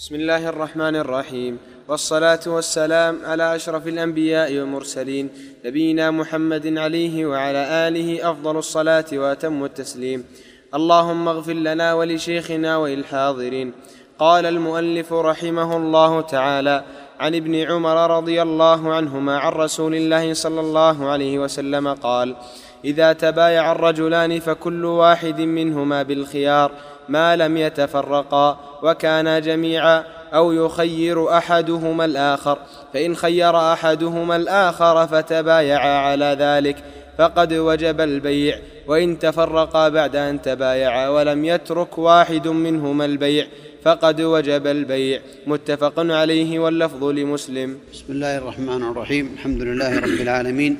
بسم الله الرحمن الرحيم. والصلاة والسلام على أشرف الأنبياء والمرسلين نبينا محمد عليه وعلى آله أفضل الصلاة وأتم التسليم. اللهم اغفر لنا ولشيخنا وللحاضرين. قال المؤلف رحمه الله تعالى عن ابن عمر رضي الله عنهما عن رسول الله صلى الله عليه وسلم قال إذا تبايع الرجلان فكل واحد منهما بالخيار ما لم يتفرقا وكانا جميعا أو يخير أحدهما الآخر. فإن خير أحدهما الآخر فتبايعا على ذلك فقد وجب البيع. وإن تفرقا بعد أن تبايعا ولم يترك واحد منهما البيع فقد وجب البيع. متفق عليه واللفظ لمسلم. بسم الله الرحمن الرحيم. الحمد لله رب العالمين.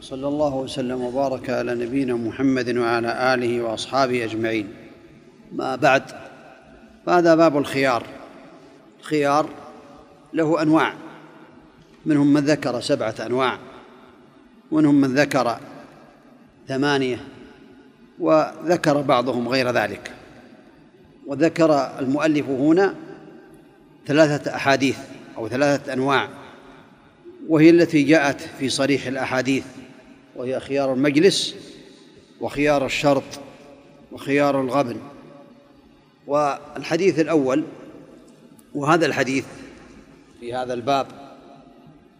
صلى الله وسلم وبارك على نبينا محمد وعلى آله وأصحابه أجمعين. ما بعد. فهذا باب الخيار. الخيار له أنواع. منهم من ذكر سبعة أنواع. ومنهم من ذكر ثمانية. وذكر بعضهم غير ذلك. وذكر المؤلف هنا ثلاثة أحاديث أو ثلاثة أنواع. وهي التي جاءت في صريح الأحاديث. وهي خيار المجلس وخيار الشرط وخيار الغبن. والحديث الأول وهذا الحديث في هذا الباب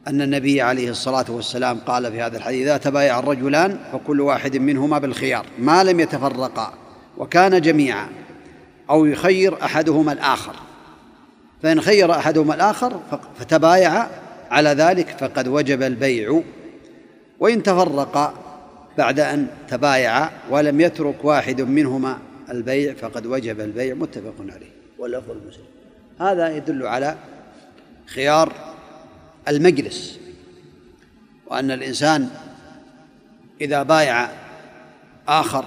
أن النبي عليه الصلاة والسلام قال في هذا الحديث إذا تبايع الرجلان فكل واحد منهما بالخيار ما لم يتفرقا وكان جميعا أو يخير أحدهما الآخر. فإن خير أحدهما الآخر فتبايع على ذلك فقد وجب البيع. وإن تفرقا بعد أن تبايعا ولم يترك واحد منهما البيع فقد وجب البيع متفق عليه. واللفظ المسلم هذا يدل على خيار المجلس وأن الإنسان إذا بايع آخر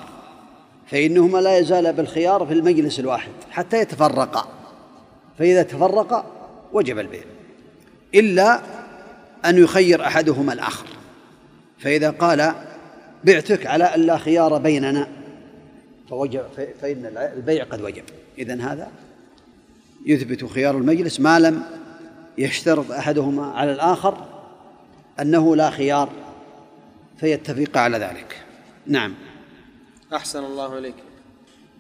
فإنهما لا يزال بالخيار في المجلس الواحد حتى يتفرقا. فإذا تفرقا وجب البيع. إلا أن يخير أحدهما الآخر. فإذا قال بعتك على أن لا خيار بيننا فوجب فإن البيع قد وجب. إذن هذا يثبت خيار المجلس ما لم يشترط أحدهما على الآخر أنه لا خيار فيتفق على ذلك. نعم. أحسن الله إليك.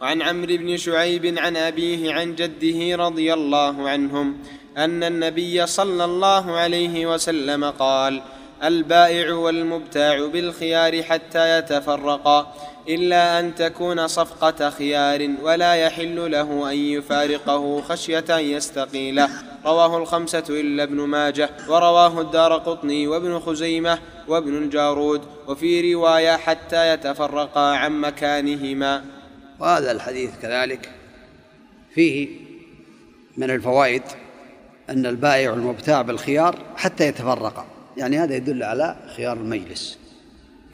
وعن عمرو بن شعيب عن أبيه عن جده رضي الله عنهم أن النبي صلى الله عليه وسلم قال البائع والمبتاع بالخيار حتى يتفرقا. إلا أن تكون صفقة خيار ولا يحل له أن يفارقه خشية أن يستقيله رواه الخمسة إلا ابن ماجه ورواه الدار قطني وابن خزيمة وابن الجارود وفي رواية حتى يتفرقا عن مكانهما. وهذا الحديث كذلك فيه من الفوائد أن البائع والمبتاع بالخيار حتى يتفرقا يعني هذا يدل على خيار المجلس.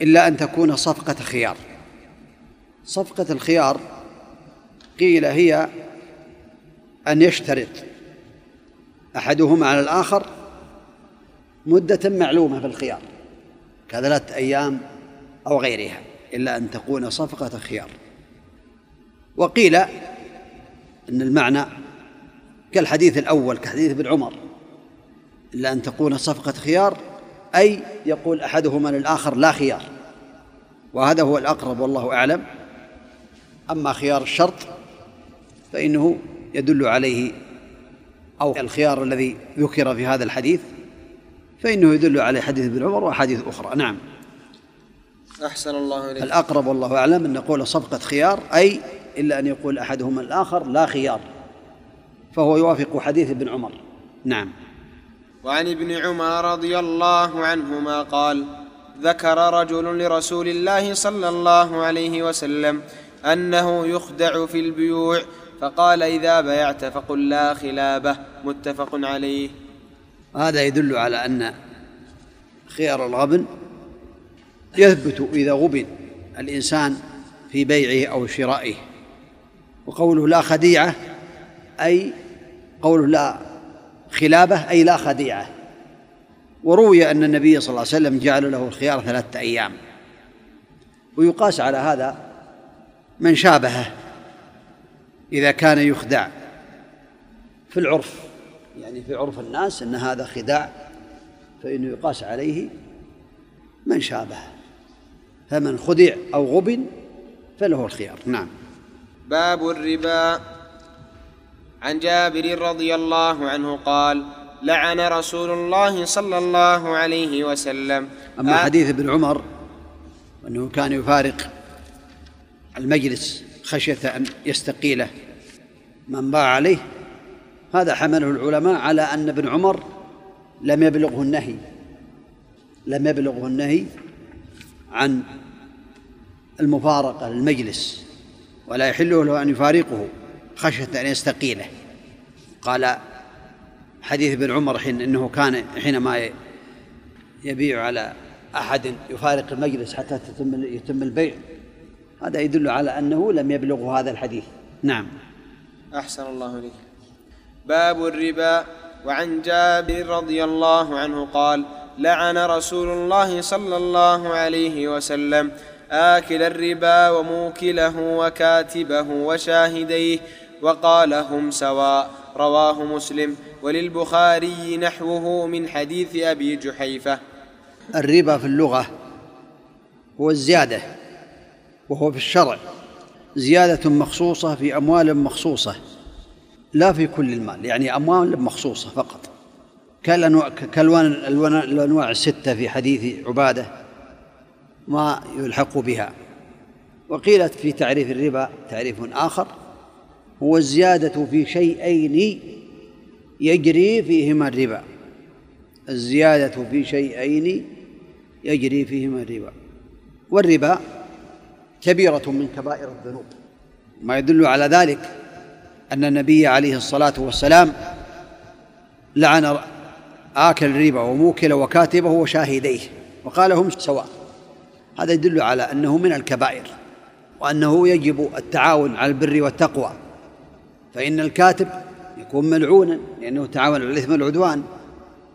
إلا أن تكون صفقة خيار. صفقة الخيار قيل هي أن يشترط أحدهما على الآخر مدة معلومة في الخيار كثلاثة أيام أو غيرها إلا أن تكون صفقة خيار. وقيل أن المعنى كالحديث الأول كحديث ابن عمر إلا أن تكون صفقة خيار أي يقول أحدهما للآخر لا خيار. وهذا هو الأقرب والله أعلم. أما خيار الشرط فإنه يدل عليه أو الخيار الذي ذكر في هذا الحديث فإنه يدل عليه حديث ابن عمر وأحاديث أخرى. نعم. أحسن الله إليك. الأقرب والله أعلم أن نقول صفقة خيار أي إلا أن يقول أحدهما الآخر لا خيار فهو يوافق حديث ابن عمر. نعم. وعن ابن عمر رضي الله عنهما قال ذكر رجل لرسول الله صلى الله عليه وسلم أنه يخدع في البيوع. فقال إذا بيعت فقل لا خلابة. متفق عليه. هذا يدل على أن خيار الغبن يثبت إذا غبن الإنسان في بيعه أو شرائه. وقوله لا خديعة أي قوله لا خلابة أي لا خديعة. وروي أن النبي صلى الله عليه وسلم جعل له الخيار ثلاثة أيام. ويقاس على هذا من شابهه إذا كان يخدع. في العرف يعني في عرف الناس أن هذا خداع فإنه يقاس عليه من شابه فمن خدع أو غبن فله الخيار. نعم. باب الربا. عن جابر رضي الله عنه قال لعن رسول الله صلى الله عليه وسلم. أما حديث ابن عمر أنه كان يفارق المجلس خشية أن يستقيله. من باع عليه هذا حمله العلماء على أن ابن عمر لم يبلغه النهي. لم يبلغه النهي عن المفارقة للمجلس ولا يحل له أن يفارقه خشية أن يستقيله. قال حديث ابن عمر حين إنه كان حينما يبيع على أحد يفارق المجلس حتى تتم يتم البيع. هذا يدل على أنه لم يبلغه هذا الحديث. نعم. أحسن الله إليك. باب الربا وعن جابر رضي الله عنه قال لعن رسول الله صلى الله عليه وسلم آكل الربا وموكله وكاتبه وشاهديه وقال هم سواء. رواه مسلم. وللبخاري نحوه من حديث أبي جحيفة. الربا في اللغة هو الزيادة. وهو في الشرع زيادة مخصوصة في أموال مخصوصة لا في كل المال يعني أموال مخصوصة فقط. كالوان الأنواع الستة في حديث عبادة ما يلحق بها. وقيلت في تعريف الربا تعريف آخر هو الزيادة في شيئين يجري فيهما الربا. الزيادة في شيئين يجري فيهما الربا. والربا كبيرة من كبائر الذنوب. ما يدل على ذلك أن النبي عليه الصلاة والسلام لعن آكل الربا وموكل وكاتبه وشاهديه وقال هم سواء. هذا يدل على أنه من الكبائر وأنه يجب التعاون على البر والتقوى. فإن الكاتب يكون ملعونا لأنه تعاون على الإثم والعدوان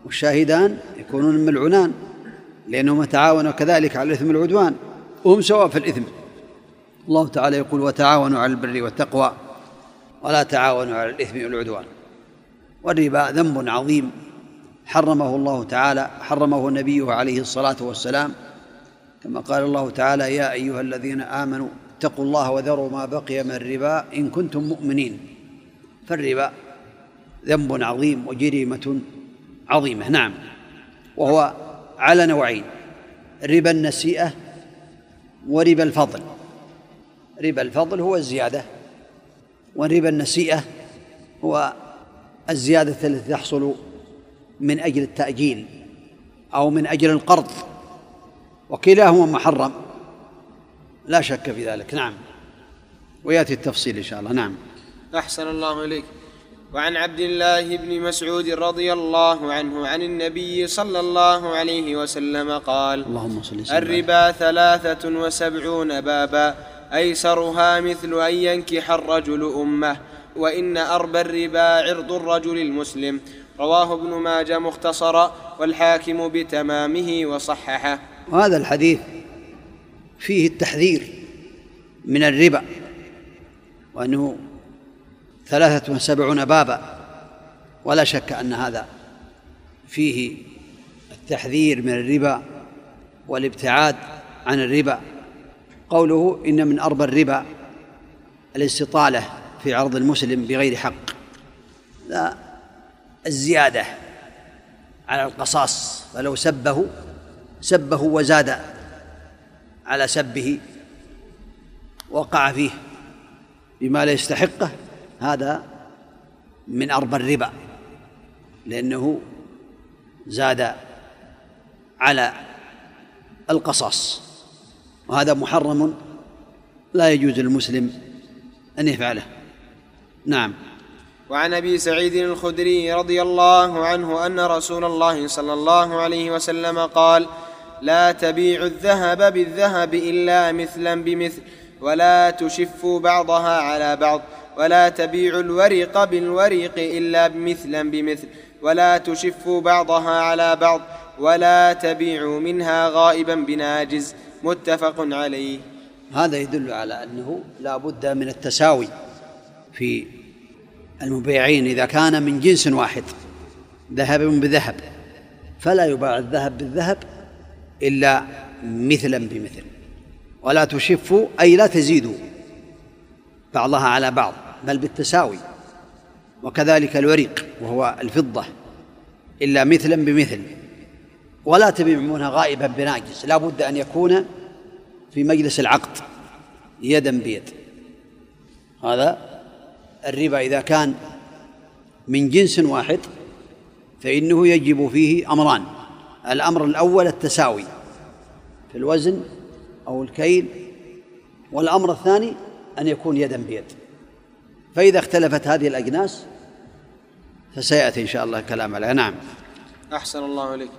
والشاهدان يكونون ملعونان لأنهما تعاونوا كذلك على الإثم والعدوان. وهم سواء في الإثم. الله تعالى يقول وتعاونوا على البر والتقوى ولا تعاونوا على الإثم والعدوان. والربا ذنب عظيم. حرمه الله تعالى حرمه نبيه عليه الصلاة والسلام. كما قال الله تعالى يا أيها الذين آمنوا اتقوا الله وذروا ما بقي من الربا إن كنتم مؤمنين. فالربا ذنب عظيم وجريمة عظيمة. نعم. وهو على نوعين ربا النسيئة وربا الفضل. ربا الفضل هو الزيادة وربا النسيئة هو الزيادة التي تحصل من أجل التأجيل أو من أجل القرض. وكلاهما محرم لا شك في ذلك. نعم. ويأتي التفصيل إن شاء الله. نعم. أحسن الله إليك. وعن عبد الله بن مسعود رضي الله عنه عن النبي صلى الله عليه وسلم قال اللهم صل الربا ثلاثة وسبعون بابا. أيسرها مثل أن ينكح الرجل أمه وإن أربى الربا عرض الرجل المسلم. رواه ابن ماجه مختصرا والحاكم بتمامه وصححه. وهذا الحديث فيه التحذير من الربا وأنه ثلاثة وسبعون بابا. ولا شك أن هذا فيه التحذير من الربا والابتعاد عن الربا. قوله إن من أربى الربا الاستطالة في عرض المسلم بغير حق. لا الزيادة على القصاص فلو سبه سبه وزاد على سبه وقع فيه بما لا يستحقه هذا من أربى الربا لأنه زاد على القصاص. وهذا محرم لا يجوز للمسلم أن يفعله. نعم. وعن أبي سعيد الخدري رضي الله عنه أن رسول الله صلى الله عليه وسلم قال لا تبيعوا الذهب بالذهب إلا مثلا بمثل ولا تشفوا بعضها على بعض ولا تبيعوا الورق بالورق إلا مثلا بمثل ولا تشفوا بعضها على بعض ولا تبيعوا منها غائبا بناجز. متفق عليه. هذا يدل على أنه لا بد من التساوي في المبيعين إذا كان من جنس واحد ذهب بذهب. فلا يباع الذهب بالذهب إلا مثلا بمثل. ولا تشفوا أي لا تزيدوا. بعضها على بعض بل بالتساوي. وكذلك الوريق وهو الفضة إلا مثلا بمثل. ولا تبيعونها غائبا بناجس. لا بد أن يكون في مجلس العقد يدا بيد. هذا الربا إذا كان من جنس واحد فإنه يجب فيه أمران. الأمر الأول التساوي في الوزن أو الكيل والأمر الثاني أن يكون يدا بيد. فإذا اختلفت هذه الأجناس فسيأتي إن شاء الله كلام عليها نعم. أحسن الله إليك.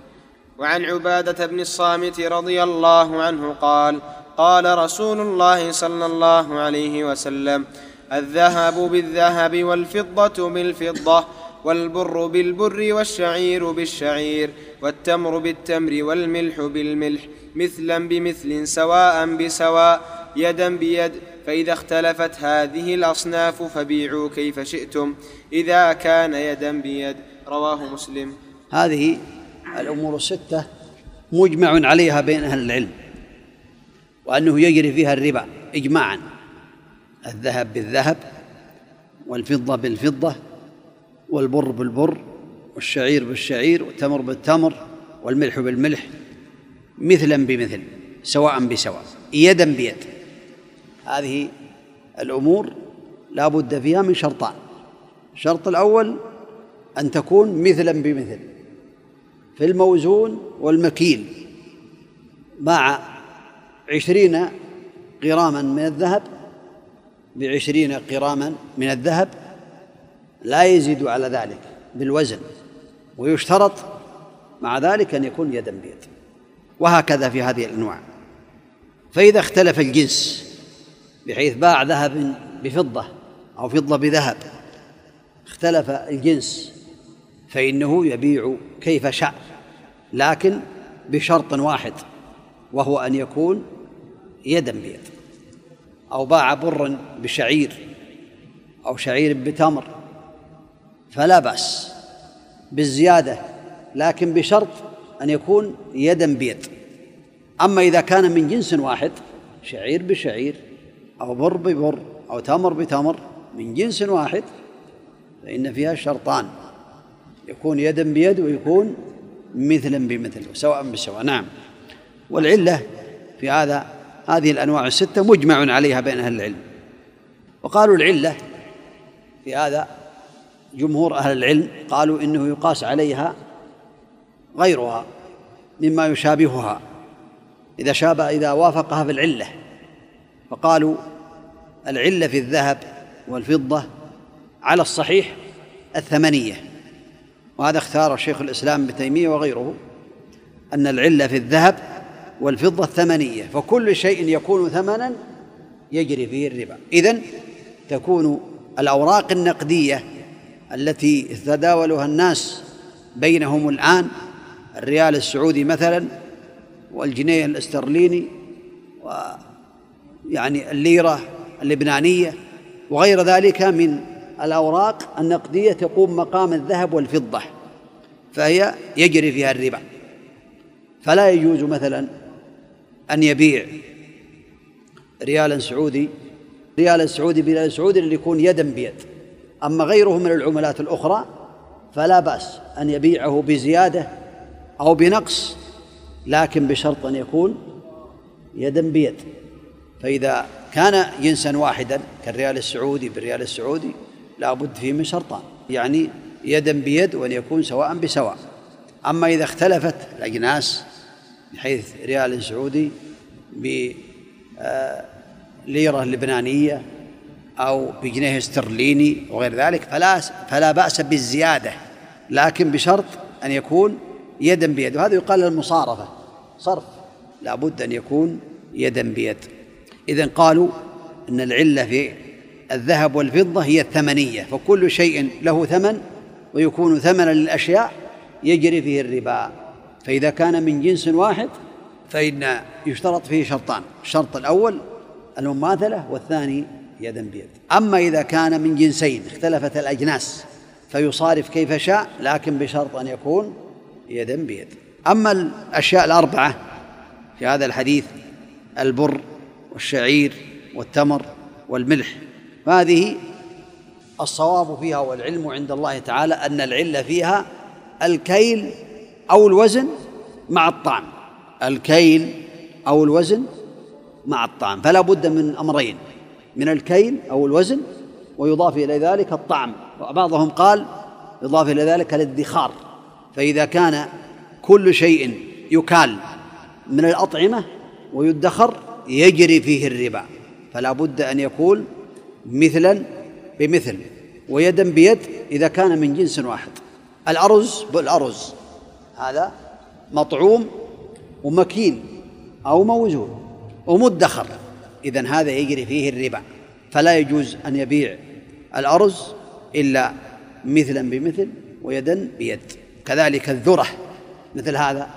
وعن عبادة بن الصامت رضي الله عنه قال قال رسول الله صلى الله عليه وسلم الذهب بالذهب والفضة بالفضة والبر بالبر والشعير بالشعير والتمر بالتمر والملح بالملح مثلا بمثل سواء بسواء يدا بيد فإذا اختلفت هذه الأصناف فبيعوا كيف شئتم إذا كان يدا بيد. رواه مسلم. هذه الأمور الستة مجمع عليها بين أهل العلم وأنه يجري فيها الربا إجماعا الذهب بالذهب والفضة بالفضة والبر بالبر والشعير بالشعير والتمر بالتمر والملح بالملح مثلا بمثل سواء بسواء يدا بيد. هذه الأمور لا بد فيها من شرطان. الشرط الأول أن تكون مثلا بمثل. في الموزون والمكيل باع عشرين غراما من الذهب بعشرين غراما من الذهب لا يزيد على ذلك بالوزن ويشترط مع ذلك أن يكون يدا بيد وهكذا في هذه الأنواع. فإذا اختلف الجنس بحيث باع ذهب بفضة أو فضة بذهب اختلف الجنس فإنه يبيع كيف شاء لكن بشرط واحد وهو أن يكون يدا بيد أو باع برا بشعير أو شعير بتمر. فلا بأس بالزيادة لكن بشرط أن يكون يدا بيد. أما إذا كان من جنس واحد شعير بشعير أو بر ببر أو تمر بتمر من جنس واحد فإن فيها شرطان. يكون يدا بيد ويكون مثلا بمثل سواء بسواء نعم. والعلة في هذا هذه الأنواع الستة مجمع عليها بين أهل العلم. وقالوا العلة في هذا جمهور أهل العلم قالوا إنه يقاس عليها غيرها مما يشابهها. إذا شابه إذا وافقها في العلة فقالوا العلة في الذهب والفضة على الصحيح الثمنية. وهذا اختار شيخ الإسلام ابن تيمية وغيره أن العلة في الذهب والفضة الثمنية فكل شيء يكون ثمنا يجري فيه الربا. إذن تكون الأوراق النقدية التي يتداولها الناس بينهم الآن الريال السعودي مثلا والجنيه الاسترليني ويعني الليرة اللبنانية وغير ذلك من الأوراق النقدية تقوم مقام الذهب والفضة فهي يجري فيها الربا. فلا يجوز مثلا أن يبيع ريالا سعودي ريالا سعودي بريال سعودي اللي يكون يدا بيد. أما غيره من العملات الأخرى فلا بأس أن يبيعه بزيادة أو بنقص لكن بشرط أن يكون يدا بيد. فإذا كان جنسا واحدا كالريال السعودي بالريال السعودي لا بد فيه من شرطان يعني يدا بيد وأن يكون سواء بسواء. أما إذا اختلفت الأجناس بحيث ريال سعودي بليرة لبنانية أو بجنيه استرليني وغير ذلك فلا فلا بأس بالزيادة لكن بشرط أن يكون يدا بيد وهذا يقال المصارفة. صرف لا بد أن يكون يدا بيد. إذا قالوا أن العلة في الذهب والفضة هي الثمنية فكل شيء له ثمن ويكون ثمنا للأشياء يجري فيه الربا. فإذا كان من جنس واحد فإن يشترط فيه شرطان الشرط الأول المماثلة والثاني يدا بيد. أما إذا كان من جنسين اختلفت الأجناس فيصارف كيف شاء لكن بشرط أن يكون يدا بيد. أما الأشياء الأربعة في هذا الحديث البر والشعير والتمر والملح فهذه الصواب فيها والعلم عند الله تعالى أن العلة فيها الكيل أو الوزن مع الطعم. الكيل أو الوزن مع الطعم. فلا بد من أمرين من الكيل أو الوزن ويضاف إلى ذلك الطعم. وبعضهم قال يضاف إلى ذلك الادخار فإذا كان كل شيء يكال من الأطعمة ويدخر يجري فيه الربا. فلا بد أن يكون مثلا بمثل ويدا بيد إذا كان من جنس واحد. الأرز بالأرز. هذا مطعوم ومكيل أو موزون ومدخر. إذا هذا يجري فيه الربا. فلا يجوز أن يبيع الأرز إلا مثلا بمثل ويدا بيد. كذلك الذرة. مثل هذا.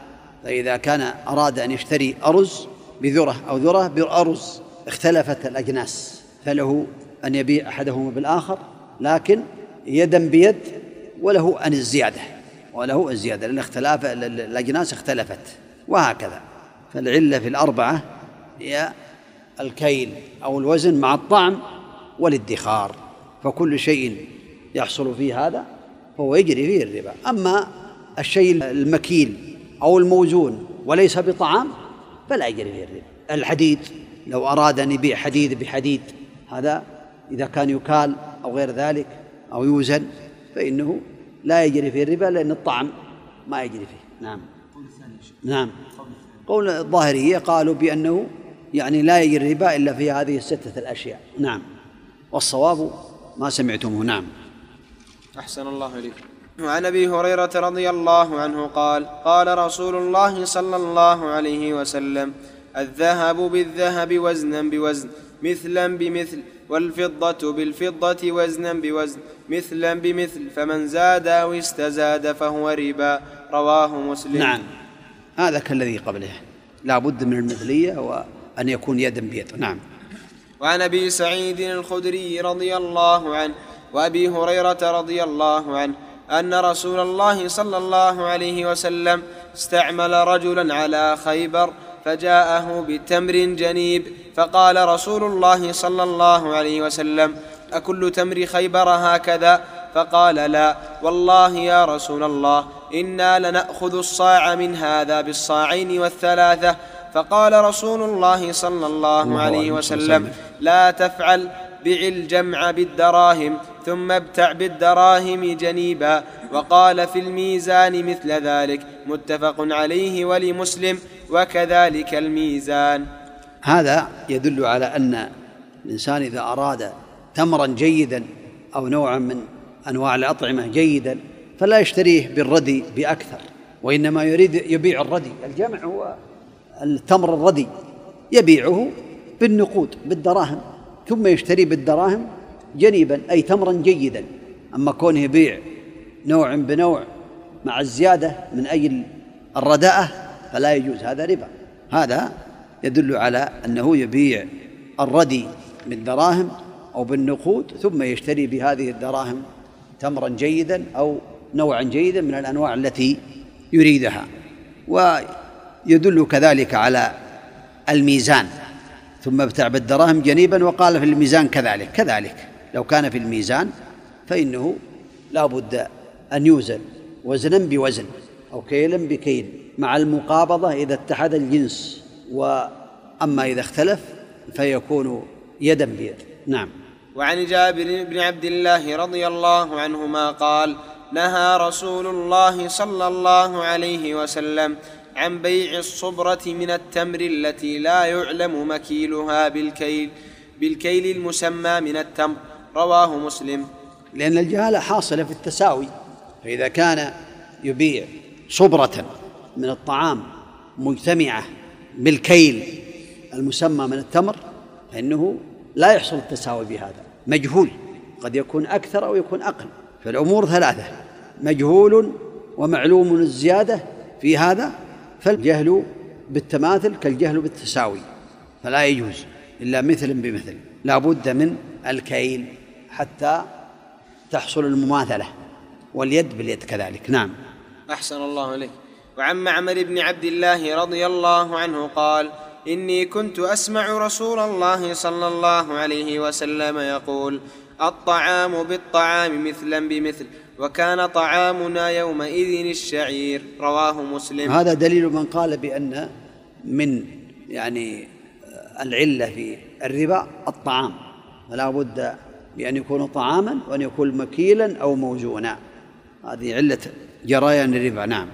فإذا كان أراد أن يشتري أرز بذرة أو ذرة بأرز. اختلفت الأجناس. فله أن يبيع أحدهما بالآخر لكن يدا بيد وله أن الزيادة وله الزيادة لأن اختلاف الأجناس اختلفت وهكذا. فالعلة في الأربعة هي الكيل أو الوزن مع الطعم والادخار. فكل شيء يحصل فيه هذا فهو يجري فيه الربا. أما الشيء المكيل أو الموزون وليس بطعام فلا يجري فيه الربا. الحديد لو أراد أن يبيع حديد بحديد هذا إذا كان يكال أو غير ذلك أو يوزن فإنه لا يجري فيه الربا لأن الطعم ما يجري فيه. نعم. نعم. قول الظاهرية قالوا بأنه يعني لا يجري الربا إلا في هذه الستة الأشياء. نعم. والصواب ما سمعتموه. نعم. أحسن الله إليك. وعن أبي هريرة رضي الله عنه قال قال رسول الله صلى الله عليه وسلم الذهب بالذهب وزنا بوزن مثلا بمثل. والفضة بالفضة وزنا بوزن مثلا بمثل فمن زاد أو استزاد فهو ربا. رواه مسلم. نعم. هذا كالذي قبله. لا بد من المثلية وأن يكون يدا بيد نعم. وعن أبي سعيد الخدري رضي الله عنه وأبي هريرة رضي الله عنه أن رسول الله صلى الله عليه وسلم استعمل رجلا على خيبر فجاءه بتمر جنيب فقال رسول الله صلى الله عليه وسلم أكل تمر خيبر هكذا؟ فقال لا والله يا رسول الله إنا لنأخذ الصاع من هذا بالصاعين والثلاثة. فقال رسول الله صلى الله عليه وسلم. لا تفعل بع الجمع بالدراهم. ثم ابتع بالدراهم جنيبا وقال في الميزان مثل ذلك متفق عليه ولمسلم وكذلك الميزان. هذا يدل على أن الإنسان إذا أراد تمرا جيدا أو نوعا من أنواع الأطعمة جيدا فلا يشتريه بالردي بأكثر وإنما يريد يبيع الردي الجمع هو التمر الردي يبيعه بالنقود بالدراهم ثم يشتري بالدراهم جنيبا أي تمرا جيدا. أما كونه يبيع نوع بنوع مع الزيادة من أجل الرداءة فلا يجوز. هذا ربا. هذا يدل على أنه يبيع الردي بالدراهم أو بالنقود ثم يشتري بهذه الدراهم تمرا جيدا أو نوعا جيدا من الأنواع التي يريدها. ويدل كذلك على الميزان. ثم ابتع بالدراهم جنيبا وقال في الميزان كذلك. كذلك. لو كان في الميزان فإنه لا بد أن يوزن وزنا بوزن أو كيلا بكيل مع المقابضة إذا اتحد الجنس وأما إذا اختلف فيكون يدا بيد. نعم. وعن جابر بن عبد الله رضي الله عنهما قال نهى رسول الله صلى الله عليه وسلم عن بيع الصبرة من التمر التي لا يعلم مكيلها بالكيل بالكيل المسمى من التمر. رواه مسلم. لأن الجهالة حاصلة في التساوي فإذا كان يبيع صبرة من الطعام مجتمعة بالكيل المسمى من التمر فإنه لا يحصل التساوي بهذا مجهول قد يكون أكثر أو يكون أقل. فالأمور ثلاثة مجهول ومعلوم الزيادة في هذا فالجهل بالتماثل كالجهل بالتساوي. فلا يجوز إلا مثل بمثل لا بد من الكيل. حتى تحصل المماثلة واليد باليد كذلك. نعم. أحسن الله إليك. وعن معمر بن عبد الله رضي الله عنه قال إني كنت أسمع رسول الله صلى الله عليه وسلم يقول الطعام بالطعام مثلا بمثل وكان طعامنا يومئذ الشعير. رواه مسلم. هذا دليل من قال بأن من يعني العلة في الربا الطعام. فلا بد بأن يكون طعاما وأن يكون مكيلا أو موزونا. هذه علة جريان الربا نعم.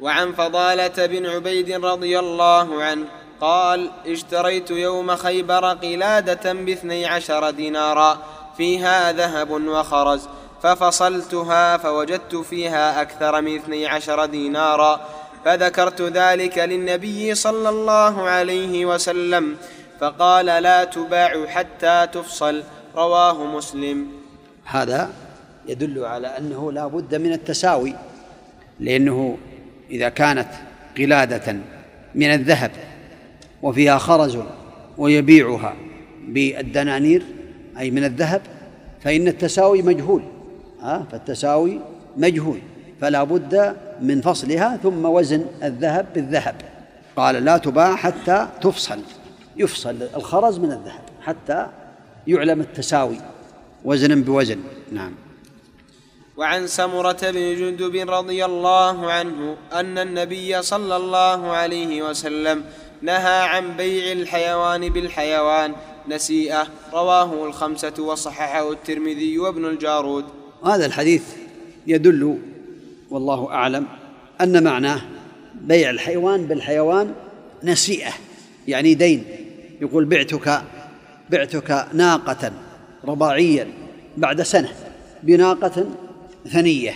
وعن فضالة بن عبيد رضي الله عنه قال اشتريت يوم خيبر قلادة باثني عشر دينارا فيها ذهب وخرز ففصلتها فوجدت فيها أكثر من اثني عشر دينارا. فذكرت ذلك للنبي صلى الله عليه وسلم فقال لا تباع حتى تفصل رواه مسلم. هذا يدل على أنه لا بد من التساوي لأنه إذا كانت قلادة من الذهب وفيها خرز ويبيعها بالدنانير أي من الذهب فإن التساوي مجهول. ها؟ فالتساوي مجهول. فلا بد من فصلها ثم وزن الذهب بالذهب. قال لا تباع حتى تفصل. يفصل الخرز من الذهب حتى يعلم التساوي. وزنا بوزن. نعم. وعن سمرة بن جندب رضي الله عنه أن النبي صلى الله عليه وسلم نهى عن بيع الحيوان بالحيوان. نسيئة. رواه الخمسة وصححه الترمذي وابن الجارود. هذا الحديث يدل والله أعلم أن معناه بيع الحيوان بالحيوان نسيئة يعني دين. يقول بعتك بعتك ناقة رباعيا بعد سنة بناقة ثنية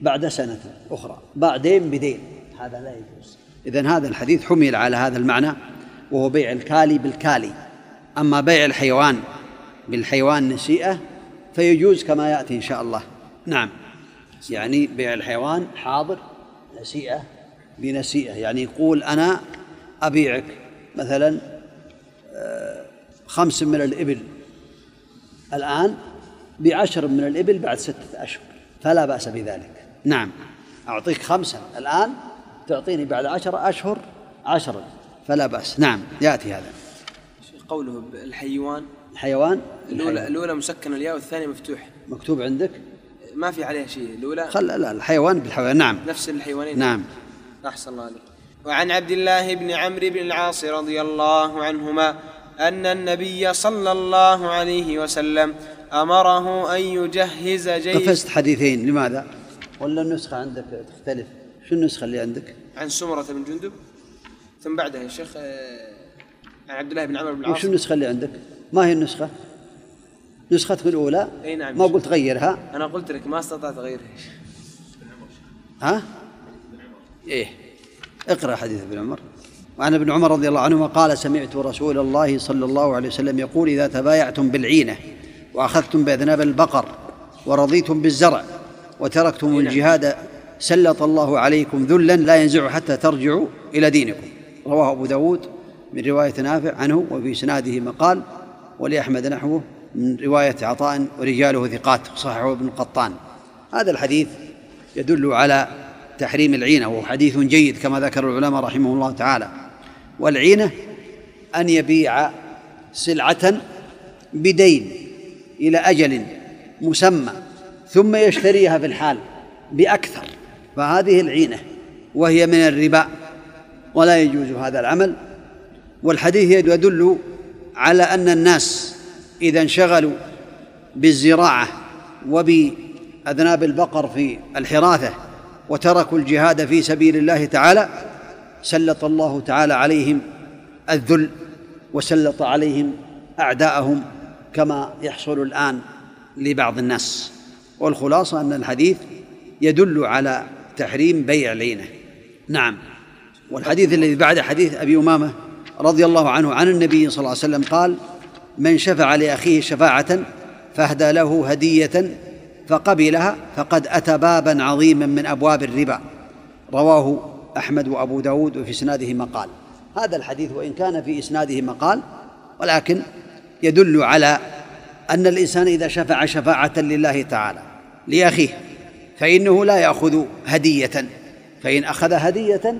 بعد سنة أخرى بعدين بدين. هذا لا يجوز. إذن هذا الحديث حمل على هذا المعنى وهو بيع الكالي بالكالي. أما بيع الحيوان بالحيوان نسيئة فيجوز كما يأتي إن شاء الله. نعم. يعني بيع الحيوان حاضر نسيئة بنسيئة. يعني يقول أنا أبيعك مثلا آه، خمس من الإبل. الآن بعشر من الإبل بعد ستة أشهر. فلا بأس بذلك. نعم. أعطيك خمسا الآن تعطيني بعد عشر أشهر عشرا فلا بأس. نعم. يأتي هذا. قوله الحيوان. الحيوان؟ الأولى الأولى مسكنة الياء والثانية مفتوح. مكتوب عندك؟ ما في عليها شيء. الأولى؟ خل لا الحيوان بالحيوان. نعم. نفس الحيوانين. نعم. أحسن الله عليك. وعن عبد الله بن عمرو بن العاص رضي الله عنهما أن النبي صلى الله عليه وسلم أمره أن يجهز جيش قفزت حديثين لماذا؟ ولا النسخة عندك تختلف شو النسخة اللي عندك؟ عن سمرة بن جندب ثم بعدها يا شيخ آه، عن عبد الله بن عمرو بن العاص وش النسخة اللي عندك؟ ما هي النسخة؟ نسختك الأولى أي نعم ما قلت غيرها أنا قلت لك ما استطعت أغيرها ها؟ إيه اقرأ حديث ابن عمر وعن ابن عمر رضي الله عنهما قال سمعت رسول الله صلى الله عليه وسلم يقول إذا تبايعتم بالعينة وأخذتم بأذناب البقر ورضيتم بالزرع وتركتم الجهاد سلط الله عليكم ذلا لا ينزع حتى ترجعوا إلى دينكم. رواه أبو داود من رواية نافع عنه وفي سناده مقال ولأحمد نحوه من رواية عطاء ورجاله ثقات صححه ابن القطان هذا الحديث يدل على تحريم العينة وهو حديث جيد كما ذكر العلماء رحمه الله تعالى. والعينة أن يبيع سلعة بدين إلى أجل مسمى ثم يشتريها في الحال بأكثر. فهذه العينة وهي من الربا ولا يجوز هذا العمل. والحديث يدل على أن الناس إذا انشغلوا بالزراعة وبأذناب البقر في الحراثة وتركوا الجهاد في سبيل الله تعالى سلط الله تعالى عليهم الذل وسلط عليهم أعداءهم كما يحصل الآن لبعض الناس. والخلاصة أن الحديث يدل على تحريم بيع العينة نعم. والحديث الذي بعد حديث أبي أمامة رضي الله عنه عن النبي صلى الله عليه وسلم قال من شفع لأخيه شفاعة فأهدى له هدية فقبلها فقد أتى بابا عظيما من أبواب الربا. رواه أحمد وأبو داود وفي إسناده مقال. هذا الحديث وإن كان في إسناده مقال ولكن يدل على أن الإنسان إذا شفع شفاعة لله تعالى. لأخيه فإنه لا يأخذ هدية. فإن أخذ هدية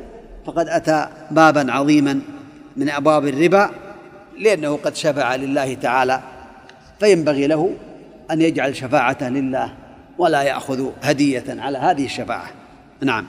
فقد أتى بابا عظيما من أبواب الربا لأنه قد شفع لله تعالى. فينبغي له أن يجعل شفاعته لله ولا يأخذ هدية على هذه الشفاعة. نعم.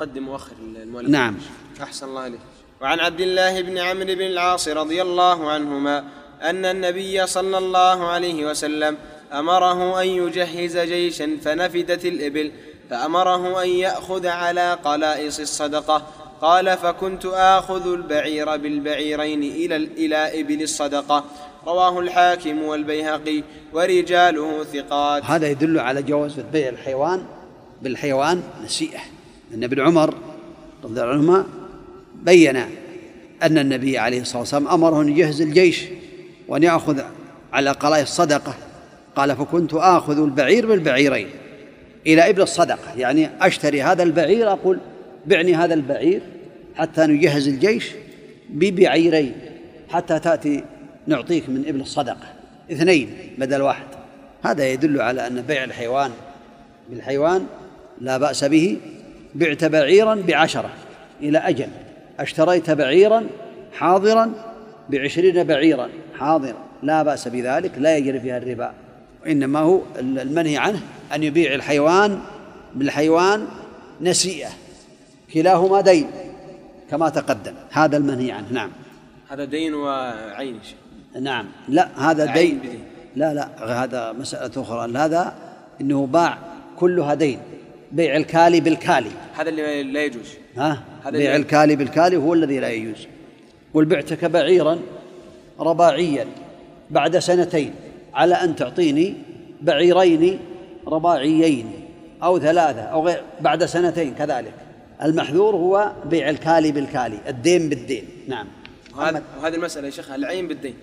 مقدم مؤخر المؤلف. نعم. أحسن الله إليك. وعن عبد الله بن عمرو بن العاص رضي الله عنهما أن النبي صلى الله عليه وسلم أمره أن يجهز جيشا فنفدت الإبل فأمره أن يأخذ على قلائص الصدقة. قال فكنت آخذ البعير بالبعيرين إلى إلى إبل الصدقة. رواه الحاكم والبيهقي ورجاله ثقات. هذا يدل على جواز بيع الحيوان بالحيوان نسيئة. أن ابن عمر رضي الله عنهما بين أن النبي عليه الصلاة والسلام أمره أن يجهز الجيش وأن يأخذ على قلائص الصدقة. قال فكنت آخذ البعير بالبعيرين إلى إبل الصدقة. يعني أشتري هذا البعير أقول بعني هذا البعير حتى نجهز الجيش ببعيرين حتى تأتي نعطيك من إبل الصدقة. اثنين بدل واحد. هذا يدل على أن بيع الحيوان بالحيوان لا بأس به بعت بعيرا بعشرة إلى أجل. أشتريت بعيرا حاضرا بعشرين بعيرا حاضرا. لا بأس بذلك لا يجري فيها الربا. وإنما هو المنهي عنه أن يبيع الحيوان بالحيوان نسيئة كلاهما دين كما تقدم. هذا المنهي عنه نعم. هذا دين وعين نعم. لا هذا دين. لا لا هذا مسألة أخرى. هذا إنه باع كلها دين. بيع الكالي بالكالي. هذا اللي لا يجوز. ها؟ بيع الكالي بالكالي هو الذي لا يجوز. قل بعتك بعيرا رباعيا بعد سنتين على أن تعطيني بعيرين رباعيين أو ثلاثة أو غير بعد سنتين كذلك. المحذور هو بيع الكالي بالكالي الدين بالدين. نعم. وهذا وهذه المسألة يا شيخ العين بالدين.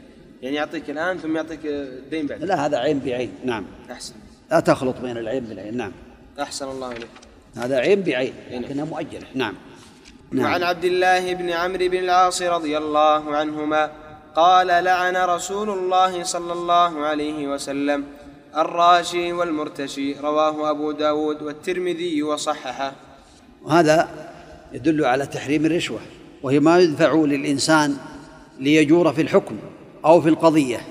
يعني يعطيك الآن ثم يعطيك الدين بعد. لا هذا عين بعين. نعم. أحسن. لا تخلط بين العين بالعين. نعم. أحسن الله إليك. هذا عين بعين لكنها مؤجلة نعم. نعم. وعن عبد الله بن عمرو بن العاص رضي الله عنهما قال لعن رسول الله صلى الله عليه وسلم الراشي والمرتشي رواه أبو داود والترمذي وصححه. وهذا يدل على تحريم الرشوة وهي ما يدفع للإنسان ليجور في الحكم أو في القضية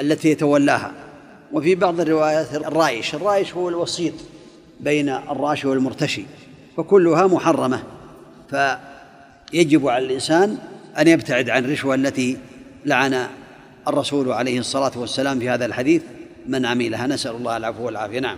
التي يتولاها. وفي بعض الروايات الرايش الرايش هو الوسيط. بين الراشي والمرتشي فكلها محرمة. فيجب على الإنسان أن يبتعد عن الرشوة التي لعن الرسول عليه الصلاة والسلام في هذا الحديث. من عملها نسأل الله العفو والعافية. نعم.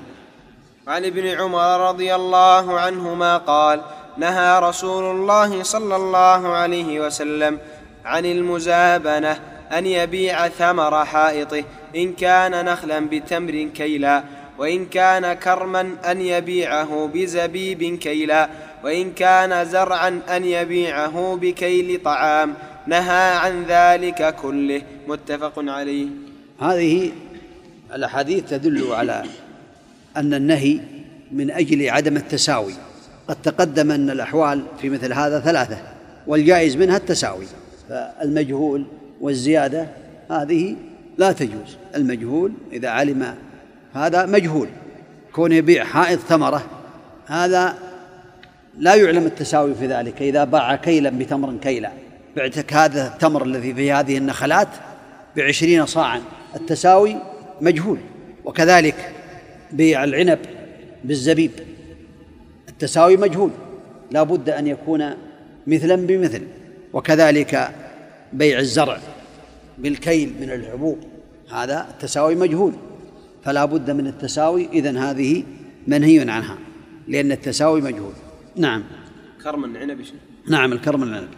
وعن ابن عمر رضي الله عنهما قال نهى رسول الله صلى الله عليه وسلم عن المزابنة أن يبيع ثمر حائطه إن كان نخلا بتمر كيلا. وإن كان كرما أن يبيعه بزبيب كيلا وإن كان زرعا أن يبيعه بكيل طعام. نهى عن ذلك كله. متفق عليه. هذه الأحاديث تدل على أن النهي من أجل عدم التساوي. قد تقدم أن الأحوال في مثل هذا ثلاثة والجائز منها التساوي. فالمجهول والزيادة هذه لا تجوز. المجهول إذا علم هذا مجهول. كون يبيع حائط ثمرة هذا لا يعلم التساوي في ذلك. إذا باع كيلا بتمر كيلا بعتك هذا التمر الذي في هذه النخلات بعشرين صاعا التساوي مجهول. وكذلك بيع العنب بالزبيب التساوي مجهول. لا بد أن يكون مثلا بمثل. وكذلك بيع الزرع بالكيل من الحبوب هذا التساوي مجهول. فلا بد من التساوي إذن هذه منهي عنها لأن التساوي مجهول. نعم. كرم العنب نعم الكرم العنب.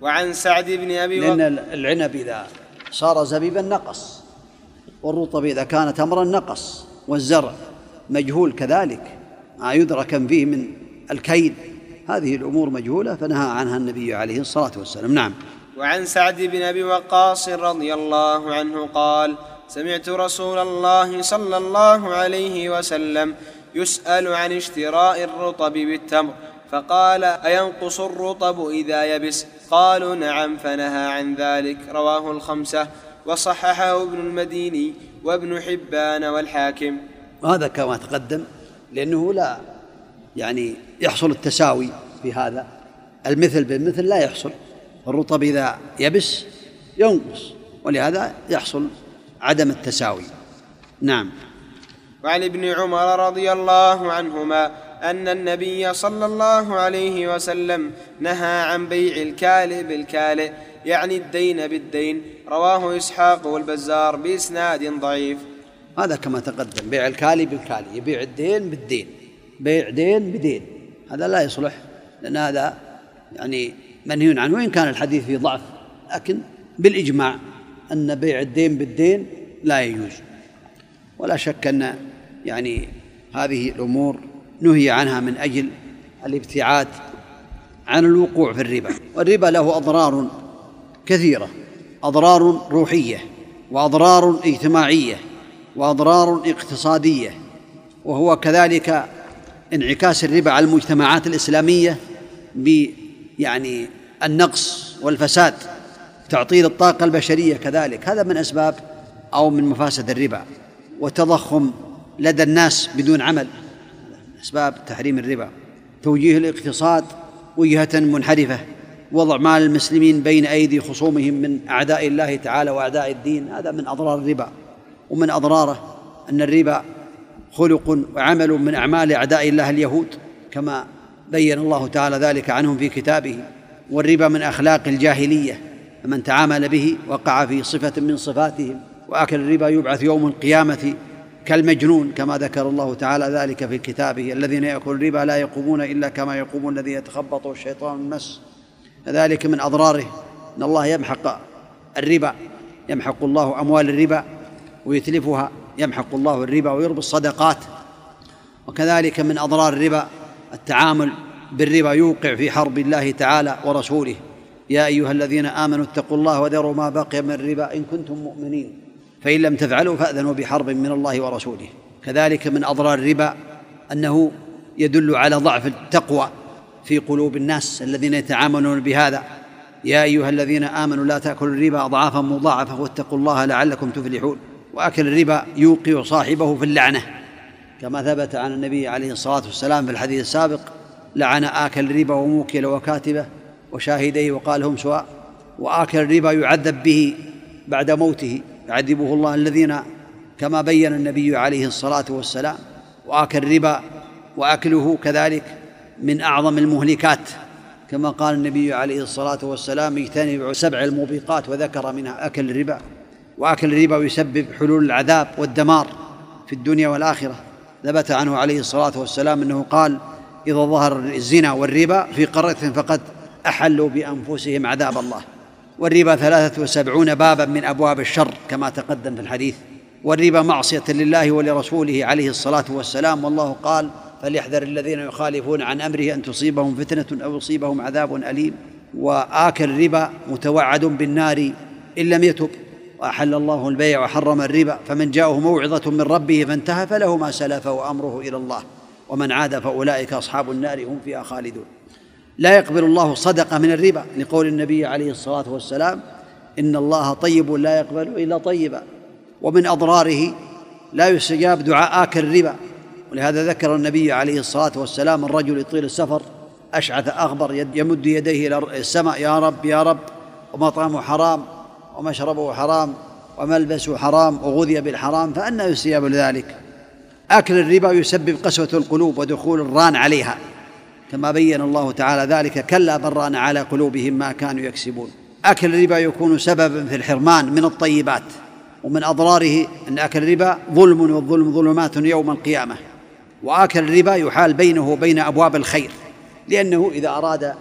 وعن سعد بن أبي لأن العنب إذا صار زبيبا نقص والرطب إذا كان تمرا نقص والزرع مجهول كذلك. ما يدرك فيه من الكيل هذه الأمور مجهولة فنهى عنها النبي عليه الصلاة والسلام. نعم. وعن سعد بن أبي وقاص رضي الله عنه قال سمعت رسول الله صلى الله عليه وسلم يسأل عن اشتراء الرطب بالتمر فقال أينقص الرطب إذا يبس؟ قالوا نعم فنهى عن ذلك. رواه الخمسة وصححه ابن المديني وابن حبان والحاكم. وهذا كما تقدم لأنه لا يعني يحصل التساوي في هذا. المثل بالمثل لا يحصل. الرطب إذا يبس ينقص ولهذا يحصل عدم التساوي. نعم. وعن ابن عمر رضي الله عنهما أن النبي صلى الله عليه وسلم نهى عن بيع الكالئ بالكالئ يعني الدين بالدين. رواه إسحاق والبزار بإسناد ضعيف. هذا كما تقدم بيع الكالي بالكالي يبيع الدين بالدين. بيع دين بدين. هذا لا يصلح لأن هذا يعني منهي عنه وإن كان الحديث فيه ضعف لكن بالإجماع. أن بيع الدين بالدين لا يجوز. ولا شك أن يعني هذه الأمور نهي عنها من أجل الابتعاد عن الوقوع في الربا. والربا له أضرار كثيرة. أضرار روحية وأضرار اجتماعية وأضرار اقتصادية. وهو كذلك انعكاس الربا على المجتمعات الإسلامية ب يعني النقص والفساد. تعطيل الطاقة البشرية كذلك. هذا من أسباب أو من مفاسد الربا وتضخم لدى الناس بدون عمل أسباب تحريم الربا. توجيه الاقتصاد وجهة منحرفة وضع مال المسلمين بين أيدي خصومهم من أعداء الله تعالى وأعداء الدين. هذا من أضرار الربا. ومن أضراره أن الربا خلق وعمل من أعمال أعداء الله اليهود كما بين الله تعالى ذلك عنهم في كتابه. والربا من أخلاق الجاهلية. فمن تعامل به وقع في صفة من صفاتهم وأكل الربا يبعث يوم القيامة كالمجنون كما ذكر الله تعالى ذلك في كتابه الذين يأكلون الربا لا يقومون إلا كما يقوم الذي يتخبطه الشيطان المس. كذلك من أضراره أن الله يمحق الربا يمحق الله أموال الربا ويتلفها يمحق الله الربا ويربي الصدقات. وكذلك من أضرار الربا التعامل بالربا يوقع في حرب الله تعالى ورسوله. يا أيها الذين آمنوا اتقوا الله وذروا ما بقي من الربا إن كنتم مؤمنين. فإن لم تفعلوا فأذنوا بحرب من الله ورسوله. كذلك من أضرار الربا أنه يدل على ضعف التقوى في قلوب الناس الذين يتعاملون بهذا. يا أيها الذين آمنوا لا تأكلوا الربا أضعافا مضاعفة واتقوا الله لعلكم تفلحون. وأكل الربا يوقع صاحبه في اللعنة. كما ثبت عن النبي عليه الصلاة والسلام في الحديث السابق لعن آكل الربا وموكل وكاتبه وشاهديه وقال هم سواء وآكل الربا يعذب به بعد موته. يعذبه الله الذين كما بين النبي عليه الصلاة والسلام وآكل الربا وأكله كذلك من أعظم المهلكات. كما قال النبي عليه الصلاة والسلام اجتنبوا سبع الموبقات وذكر منها أكل الربا وأكل الربا يسبب حلول العذاب والدمار في الدنيا والآخرة. ثبت عنه عليه الصلاة والسلام أنه قال إذا ظهر الزنا والربا في قرية فقد أحلوا بأنفسهم عذاب الله. والربا ثلاثة وسبعون بابا من أبواب الشر كما تقدم في الحديث. والربا معصية لله ولرسوله عليه الصلاة والسلام. والله قال فليحذر الذين يخالفون عن أمره أن تصيبهم فتنة أو يصيبهم عذاب أليم. وآكل الربا متوعد بالنار إن لم يتب. وأحل الله البيع وحرم الربا. فمن جاءه موعظة من ربه فانتهى فله ما سلف وأمره إلى الله. ومن عاد فأولئك أصحاب النار هم فيها خالدون. لا يقبل الله صدقة من الربا لقول النبي عليه الصلاة والسلام إن الله طيب لا يقبل إلا طيبا. ومن أضراره لا يستجاب دعاء آكل الربا. ولهذا ذكر النبي عليه الصلاة والسلام الرجل يطيل السفر أشعث أغبر يمد يديه إلى السماء يا رب يا رب ومطعمه حرام ومشربه حرام وملبسه حرام وغذي بالحرام فأنى يستجاب لذلك. أكل الربا يسبب قسوة القلوب ودخول الران عليها. كما بين الله تعالى ذلك كلا بران على قلوبهم ما كانوا يكسبون. أكل الربا يكون سببا في الحرمان من الطيبات ومن أضراره أن أكل الربا ظلم والظلم ظلمات يوم القيامة. وآكل الربا يحال بينه وبين أبواب الخير لأنه إذا أراد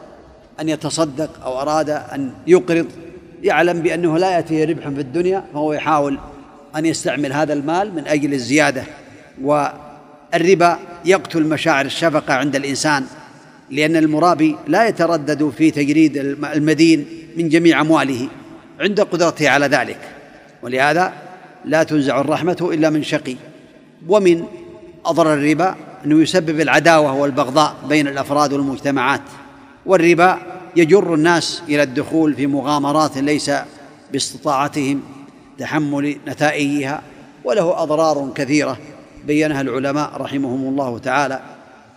أن يتصدق أو أراد أن يقرض يعلم بأنه لا يأتيه ربح في الدنيا فهو يحاول أن يستعمل هذا المال من أجل الزيادة. والربا يقتل مشاعر الشفقة عند الإنسان لأن المرابي لا يتردد في تجريد المدين من جميع أمواله عند قدرته على ذلك. ولهذا لا تنزع الرحمة إلا من شقي. ومن أضرار الربا أنه يسبب العداوة والبغضاء بين الأفراد والمجتمعات. والربا يجر الناس إلى الدخول في مغامرات ليس باستطاعتهم تحمل نتائجها وله أضرار كثيرة بينها العلماء رحمهم الله تعالى.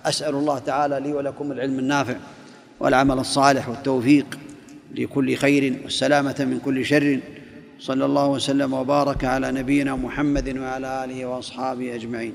أسأل الله تعالى لي ولكم العلم النافع والعمل الصالح والتوفيق لكل خير والسلامة من كل شر. صلى الله وسلم وبارك على نبينا محمد وعلى آله وأصحابه أجمعين.